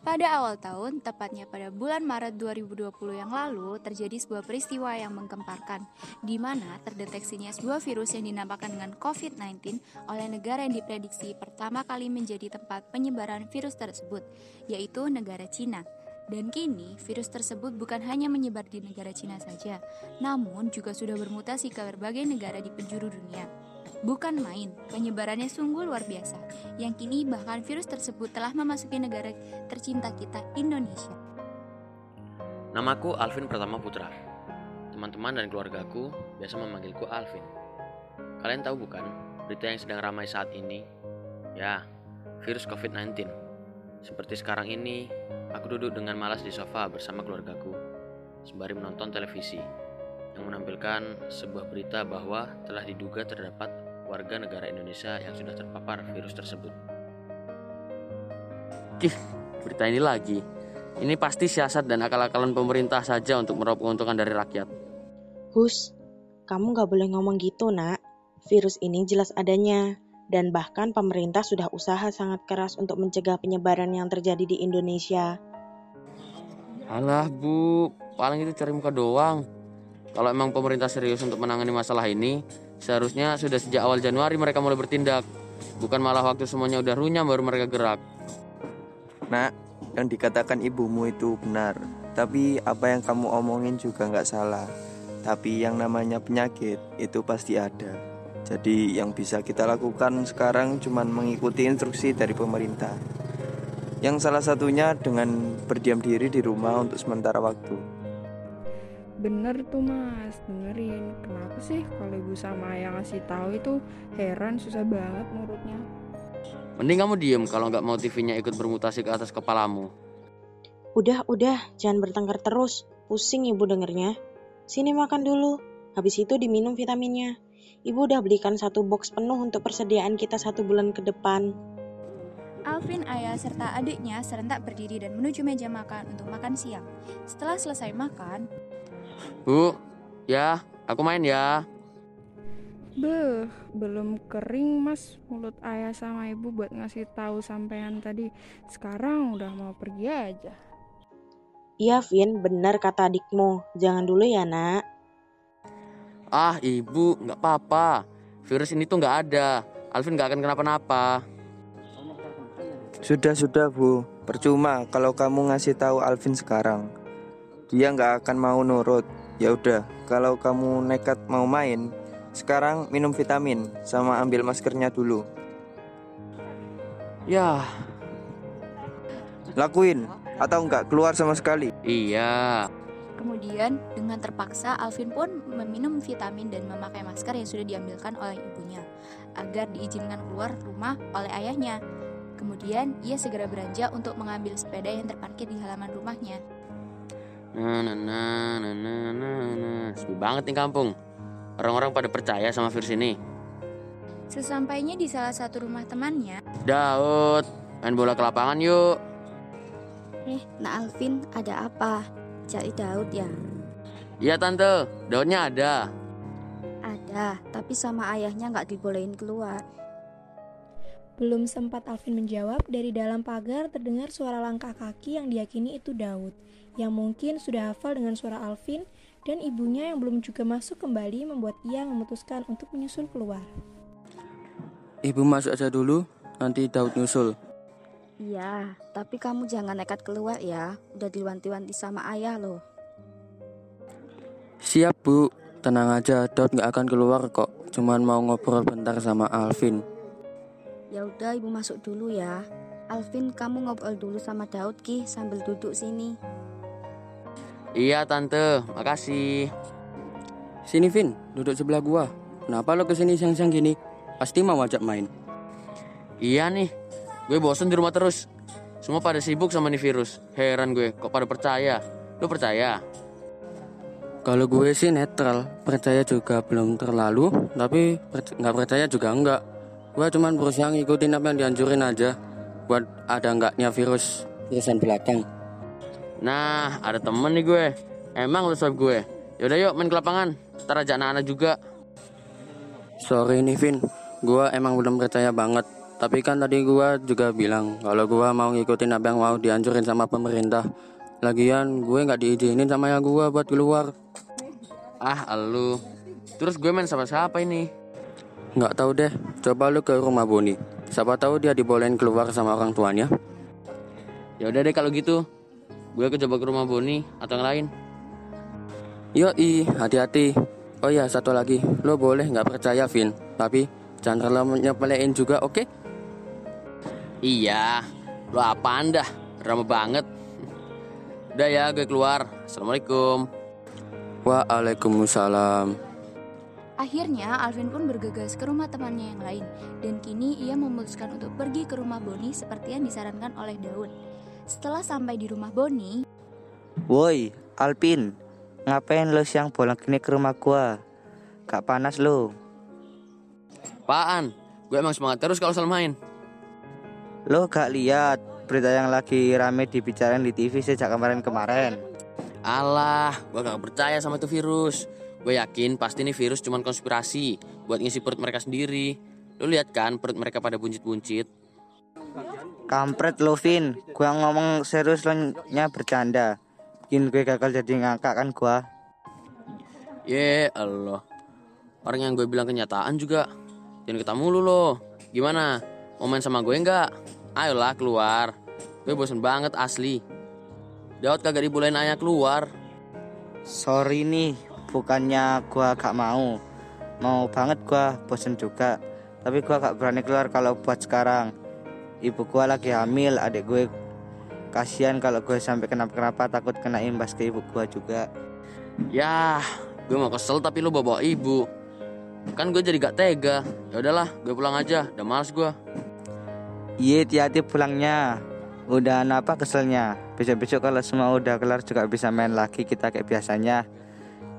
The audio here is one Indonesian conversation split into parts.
Pada awal tahun, tepatnya pada bulan Maret 2020 yang lalu, terjadi sebuah peristiwa yang menggemparkan, di mana terdeteksinya sebuah virus yang dinamakan dengan COVID-19 oleh negara yang diprediksi pertama kali menjadi tempat penyebaran virus tersebut, yaitu negara Cina. Dan kini, virus tersebut bukan hanya menyebar di negara Cina saja, namun juga sudah bermutasi ke berbagai negara di penjuru dunia. Bukan main, penyebarannya sungguh luar biasa, yang kini bahkan virus tersebut telah memasuki negara tercinta kita, Indonesia. Namaku Alvin Pratama Putra. Teman-teman dan keluargaku biasa memanggilku Alvin. Kalian tahu bukan, berita yang sedang ramai saat ini? Ya, virus COVID-19. Seperti sekarang ini, aku duduk dengan malas di sofa bersama keluargaku, sembari menonton televisi yang menampilkan sebuah berita bahwa telah diduga terdapat warga negara Indonesia yang sudah terpapar virus tersebut. Kih, berita ini lagi. Ini pasti siasat dan akal-akalan pemerintah saja untuk meraup keuntungan dari rakyat. Hus, kamu gak boleh ngomong gitu nak. Virus ini jelas adanya. Dan bahkan pemerintah sudah usaha sangat keras untuk mencegah penyebaran yang terjadi di Indonesia. Alah bu, paling itu cari muka doang. Kalau emang pemerintah serius untuk menangani masalah ini, Seharusnya sudah sejak awal Januari mereka mulai bertindak. Bukan malah waktu semuanya udah runyam baru mereka gerak. Nak, yang dikatakan ibumu itu benar. Tapi apa yang kamu omongin juga nggak salah. Tapi yang namanya penyakit itu pasti ada. Jadi yang bisa kita lakukan sekarang cuma mengikuti instruksi dari pemerintah. Yang salah satunya dengan berdiam diri di rumah untuk sementara waktu. Bener tuh mas, dengerin. Kenapa sih kalau ibu sama ayah ngasih tahu itu heran susah banget nurutnya. Mending kamu diem kalau nggak mau TV-nya ikut bermutasi ke atas kepalamu. Udah, udah, jangan bertengkar terus. Pusing ibu dengernya. Sini makan dulu. Habis itu diminum vitaminnya. Ibu udah belikan satu box penuh untuk persediaan kita satu bulan ke depan. Alvin, ayah, serta adiknya serentak berdiri dan menuju meja makan untuk makan siang. Setelah selesai makan, Bu, ya, aku main ya. Beh, belum kering mas mulut ayah sama ibu buat ngasih tahu sampean tadi. Sekarang udah mau pergi aja. Iya, Vin, benar kata adikmu. Jangan dulu ya, nak. Ah, ibu, nggak apa-apa. Virus ini tuh nggak ada. Alvin nggak akan kenapa-napa. Sudah, sudah, Bu. Percuma kalau kamu ngasih tahu Alvin sekarang. Dia nggak akan mau nurut. Ya udah, kalau kamu nekat mau main, sekarang minum vitamin sama ambil maskernya dulu. Ya. Lakuin atau enggak keluar sama sekali? Iya. Kemudian dengan terpaksa Alvin pun meminum vitamin dan memakai masker yang sudah diambilkan oleh ibunya agar diizinkan keluar rumah oleh ayahnya. Kemudian ia segera beranjak untuk mengambil sepeda yang terparkir di halaman rumahnya. Nah, nah, nah, nah, nah, nah, nah. Sepi banget nih kampung. Orang-orang pada percaya sama virus ini. Sesampainya di salah satu rumah temannya, Daud, main bola ke lapangan yuk. Eh, Nak Alvin, ada apa? Cari Daud ya? Iya tante, Daudnya ada. Ada, tapi sama ayahnya nggak dibolehin keluar. Belum sempat Alvin menjawab, dari dalam pagar terdengar suara langkah kaki yang diyakini itu Daud yang mungkin sudah hafal dengan suara Alvin dan ibunya yang belum juga masuk kembali membuat ia memutuskan untuk menyusul keluar. Ibu masuk aja dulu, nanti Daud nyusul. Iya, tapi kamu jangan nekat keluar ya. Udah diwanti-wanti sama ayah loh. Siap bu, tenang aja. Daud nggak akan keluar kok. Cuman mau ngobrol bentar sama Alvin. Ya udah, ibu masuk dulu ya. Alvin, kamu ngobrol dulu sama Daud ki sambil duduk sini. Iya tante, makasih. Sini Vin, duduk sebelah gua. Kenapa lo ke sini siang-siang gini? Pasti mau ajak main. Iya nih, gue bosen di rumah terus. Semua pada sibuk sama nih virus. Heran gue, kok pada percaya? Lo percaya? Kalau gue sih netral, percaya juga belum terlalu, tapi nggak percaya juga enggak. Gue cuman berusaha ngikutin apa yang dianjurin aja, buat ada enggaknya virus virusan belakang. Nah, ada temen nih gue. Emang lu swab gue. Yaudah yuk main ke lapangan. Ntar ajak anak-anak juga. Sorry nih Vin, gue emang belum percaya banget. Tapi kan tadi gua juga bilang kalau gua mau ngikutin apa yang mau dianjurin sama pemerintah. Lagian gue nggak diizinin sama yang gua buat keluar. Ah, elu. Terus gue main sama siapa ini? Nggak tahu deh. Coba lu ke rumah Boni. Siapa tahu dia dibolehin keluar sama orang tuanya. Ya udah deh kalau gitu. Gue ke coba ke rumah Boni atau yang lain. Yoi, hati-hati. Oh ya, satu lagi. Lo boleh nggak percaya, Vin. Tapi jangan terlalu nyepelein juga, oke? Iya, lo apaan dah? Ramah banget. Udah ya, gue keluar. Assalamualaikum. Waalaikumsalam. Akhirnya, Alvin pun bergegas ke rumah temannya yang lain, dan kini ia memutuskan untuk pergi ke rumah Boni seperti yang disarankan oleh Daud. Setelah sampai di rumah Boni, Woi, Alpin, ngapain lo siang bolong gini ke rumah gua? Gak panas lo? Apaan? Gue emang semangat terus kalau soal main. Lo gak lihat berita yang lagi rame dibicarain di TV sejak kemarin-kemarin? Alah, gue gak percaya sama itu virus. Gue yakin pasti ini virus cuman konspirasi buat ngisi perut mereka sendiri. Lu lihat kan perut mereka pada buncit-buncit. Kampret lo, Vin. Gua ngomong serius lo nya bercanda. Bikin gue gagal jadi ngangkat kan gua. Ye Allah. Orang yang gue bilang kenyataan juga. Jangan ketemu lu loh. Gimana? Mau main sama gue nggak? Ayolah keluar. Gue bosen banget asli. Daud kagak dibolehin ayah keluar. Sorry nih, bukannya gua gak mau. Mau banget gua, bosen juga. Tapi gua gak berani keluar kalau buat sekarang. Ibu gua lagi hamil, adik gue kasihan kalau gue sampai kenapa-kenapa takut kena imbas ke ibu gua juga. Yah, gue mau kesel tapi lu bawa, -bawa ibu. Kan gue jadi gak tega. Ya udahlah, gue pulang aja. Udah males gue. Iya, hati-hati pulangnya. Udah apa keselnya? Besok-besok kalau semua udah kelar juga bisa main lagi kita kayak biasanya.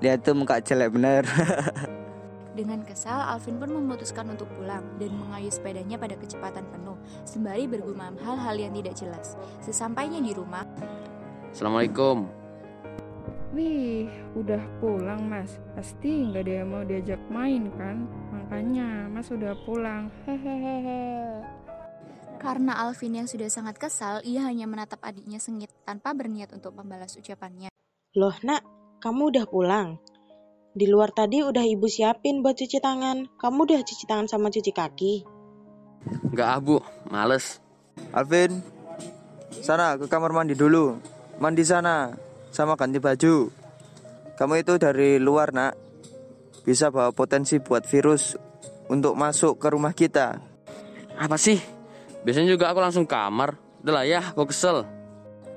Lihat tuh muka jelek bener. Dengan kesal, Alvin pun memutuskan untuk pulang dan mengayuh sepedanya pada kecepatan penuh, sembari bergumam hal-hal yang tidak jelas. Sesampainya di rumah, Assalamualaikum. Wih, udah pulang mas Pasti nggak ada yang mau diajak main kan Makanya mas udah pulang Hehehe Karena Alvin yang sudah sangat kesal, ia hanya menatap adiknya sengit tanpa berniat untuk membalas ucapannya. Loh nak, kamu udah pulang? Di luar tadi udah ibu siapin buat cuci tangan. Kamu udah cuci tangan sama cuci kaki? Nggak ah bu, males. Alvin, sana ke kamar mandi dulu. Mandi sana, sama ganti baju. Kamu itu dari luar nak, bisa bawa potensi buat virus untuk masuk ke rumah kita. Apa sih? Biasanya juga aku langsung kamar. Udah lah ya, aku kesel.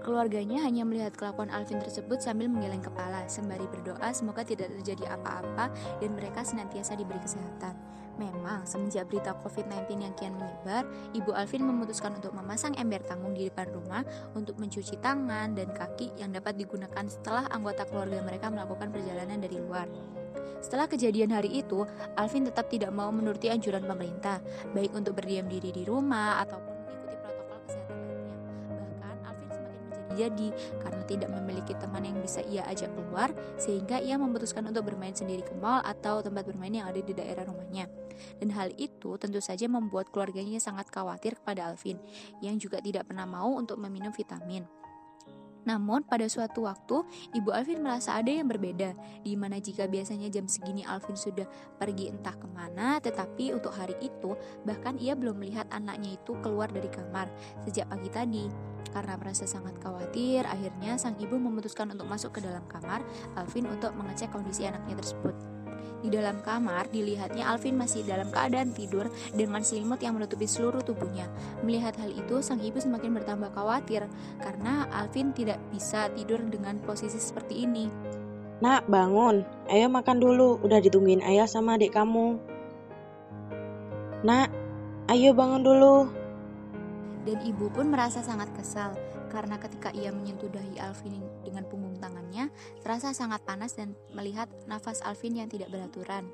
Keluarganya hanya melihat kelakuan Alvin tersebut sambil menggeleng kepala, sembari berdoa semoga tidak terjadi apa-apa dan mereka senantiasa diberi kesehatan. Memang, semenjak berita COVID-19 yang kian menyebar, Ibu Alvin memutuskan untuk memasang ember tanggung di depan rumah untuk mencuci tangan dan kaki yang dapat digunakan setelah anggota keluarga mereka melakukan perjalanan dari luar. Setelah kejadian hari itu, Alvin tetap tidak mau menuruti anjuran pemerintah, baik untuk berdiam diri di rumah ataupun menjadi-jadi karena tidak memiliki teman yang bisa ia ajak keluar, sehingga ia memutuskan untuk bermain sendiri ke mall atau tempat bermain yang ada di daerah rumahnya. Dan hal itu tentu saja membuat keluarganya sangat khawatir kepada Alvin, yang juga tidak pernah mau untuk meminum vitamin. Namun pada suatu waktu, Ibu Alvin merasa ada yang berbeda, di mana jika biasanya jam segini Alvin sudah pergi entah ke mana, tetapi untuk hari itu bahkan ia belum melihat anaknya itu keluar dari kamar sejak pagi tadi. Karena merasa sangat khawatir, akhirnya sang ibu memutuskan untuk masuk ke dalam kamar Alvin untuk mengecek kondisi anaknya tersebut. Di dalam kamar, dilihatnya Alvin masih dalam keadaan tidur dengan selimut yang menutupi seluruh tubuhnya. Melihat hal itu, sang ibu semakin bertambah khawatir karena Alvin tidak bisa tidur dengan posisi seperti ini. Nak, bangun. Ayo makan dulu. Udah ditungguin ayah sama adik kamu. Nak, ayo bangun dulu. Dan ibu pun merasa sangat kesal karena ketika ia menyentuh dahi Alvin dengan punggung tangannya, terasa sangat panas dan melihat nafas Alvin yang tidak beraturan.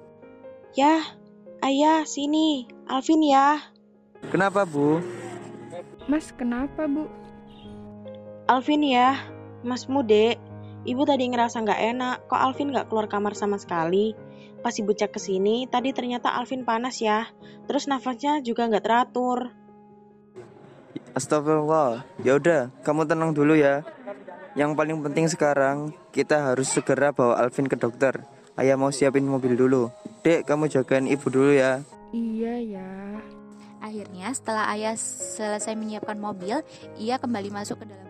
Yah, ayah sini. Alvin ya. Kenapa bu? Mas kenapa bu? Alvin ya, Mas Mude. Ibu tadi ngerasa nggak enak, kok Alvin nggak keluar kamar sama sekali. Pas ibu cek ke sini, tadi ternyata Alvin panas ya. Terus nafasnya juga nggak teratur. Astagfirullah. Ya udah, kamu tenang dulu ya. Yang paling penting sekarang kita harus segera bawa Alvin ke dokter. Ayah mau siapin mobil dulu. Dek, kamu jagain ibu dulu ya. Iya ya. Akhirnya setelah ayah selesai menyiapkan mobil, ia kembali masuk ke dalam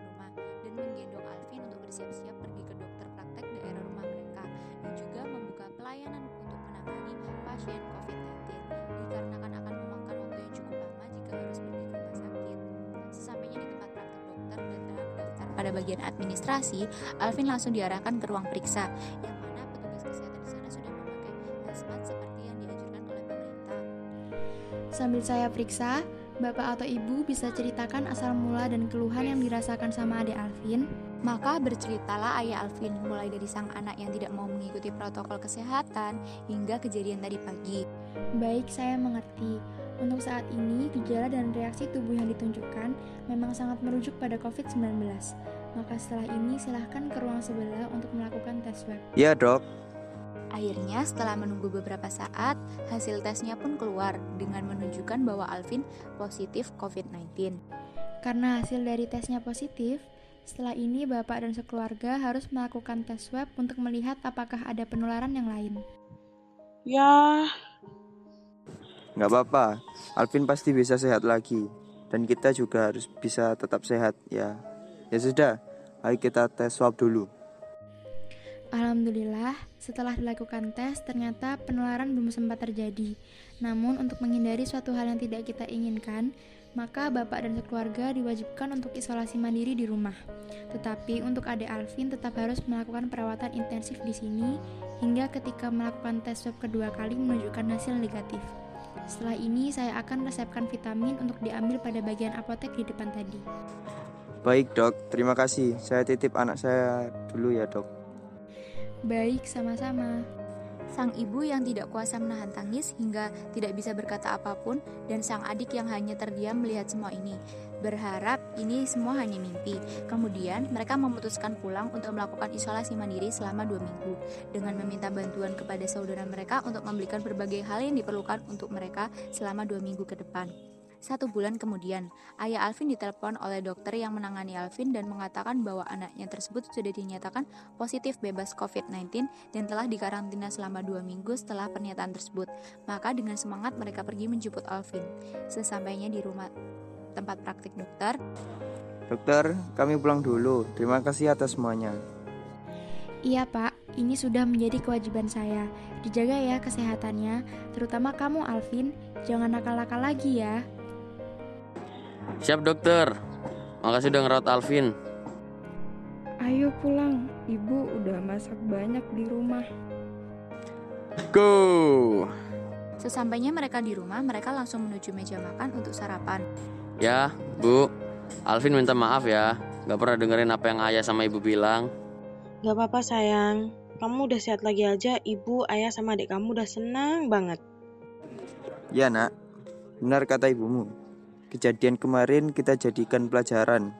Alvin langsung diarahkan ke ruang periksa yang mana petugas kesehatan di sana sudah memakai hazmat seperti yang dianjurkan oleh pemerintah. Sambil saya periksa, Bapak atau Ibu bisa ceritakan asal mula dan keluhan yang dirasakan sama adik Alvin? Maka berceritalah ayah Alvin mulai dari sang anak yang tidak mau mengikuti protokol kesehatan hingga kejadian tadi pagi. Baik, saya mengerti. Untuk saat ini, gejala dan reaksi tubuh yang ditunjukkan memang sangat merujuk pada COVID-19. Maka setelah ini silahkan ke ruang sebelah untuk melakukan tes swab. Ya dok, Akhirnya setelah menunggu beberapa saat, hasil tesnya pun keluar dengan menunjukkan bahwa Alvin positif COVID-19. Karena hasil dari tesnya positif, setelah ini Bapak dan sekeluarga harus melakukan tes swab untuk melihat apakah ada penularan yang lain. Ya, nggak apa-apa. Alvin pasti bisa sehat lagi. Dan kita juga harus bisa tetap sehat ya. Ya sudah, ayo kita tes swab dulu. Alhamdulillah, setelah dilakukan tes, ternyata penularan belum sempat terjadi. Namun, untuk menghindari suatu hal yang tidak kita inginkan, maka bapak dan sekeluarga diwajibkan untuk isolasi mandiri di rumah. Tetapi untuk adik Alvin tetap harus melakukan perawatan intensif di sini hingga ketika melakukan tes swab kedua kali menunjukkan hasil negatif. Setelah ini, saya akan resepkan vitamin untuk diambil pada bagian apotek di depan tadi. Baik dok, terima kasih. Saya titip anak saya dulu ya dok. Baik, sama-sama. Sang ibu yang tidak kuasa menahan tangis hingga tidak bisa berkata apa pun dan sang adik yang hanya terdiam melihat semua ini. Berharap ini semua hanya mimpi. Kemudian mereka memutuskan pulang untuk melakukan isolasi mandiri selama dua minggu dengan meminta bantuan kepada saudara mereka untuk membelikan berbagai hal yang diperlukan untuk mereka selama dua minggu ke depan. Satu bulan kemudian, ayah Alvin ditelepon oleh dokter yang menangani Alvin dan mengatakan bahwa anaknya tersebut sudah dinyatakan positif bebas COVID-19 dan telah dikarantina selama dua minggu setelah pernyataan tersebut. Maka dengan semangat mereka pergi menjemput Alvin. Sesampainya di rumah tempat praktik dokter, Dokter, kami pulang dulu. Terima kasih atas semuanya. Iya pak, ini sudah menjadi kewajiban saya. Dijaga ya kesehatannya, terutama kamu Alvin. Jangan nakal-nakal lagi ya. Siap dokter. Makasih udah ngerawat Alvin. Ayo pulang, ibu udah masak banyak di rumah. Go. Sesampainya mereka di rumah, mereka langsung menuju meja makan untuk sarapan. Ya, Bu. Alvin minta maaf ya. Gak pernah dengerin apa yang ayah sama ibu bilang. gak apa-apa sayang. Kamu udah sehat lagi aja, ibu, ayah, sama adik kamu udah senang banget. Ya nak, benar kata ibumu. Kejadian kemarin kita jadikan pelajaran.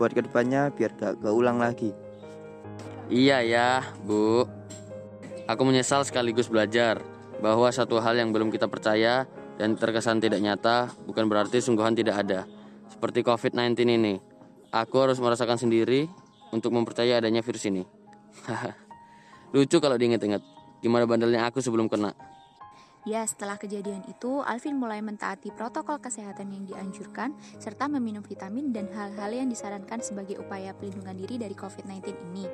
Buat ke depannya biar gak keulang lagi. Iya ya, Bu. Aku menyesal sekaligus belajar bahwa satu hal yang belum kita percaya dan terkesan tidak nyata bukan berarti sungguhan tidak ada. Seperti COVID-19 ini. Aku harus merasakan sendiri untuk mempercayai adanya virus ini. Lucu kalau diinget-inget. Gimana bandelnya aku sebelum kena. Ya, setelah kejadian itu, Alvin mulai mentaati protokol kesehatan yang dianjurkan, serta meminum vitamin dan hal-hal yang disarankan sebagai upaya pelindungan diri dari COVID-19 ini.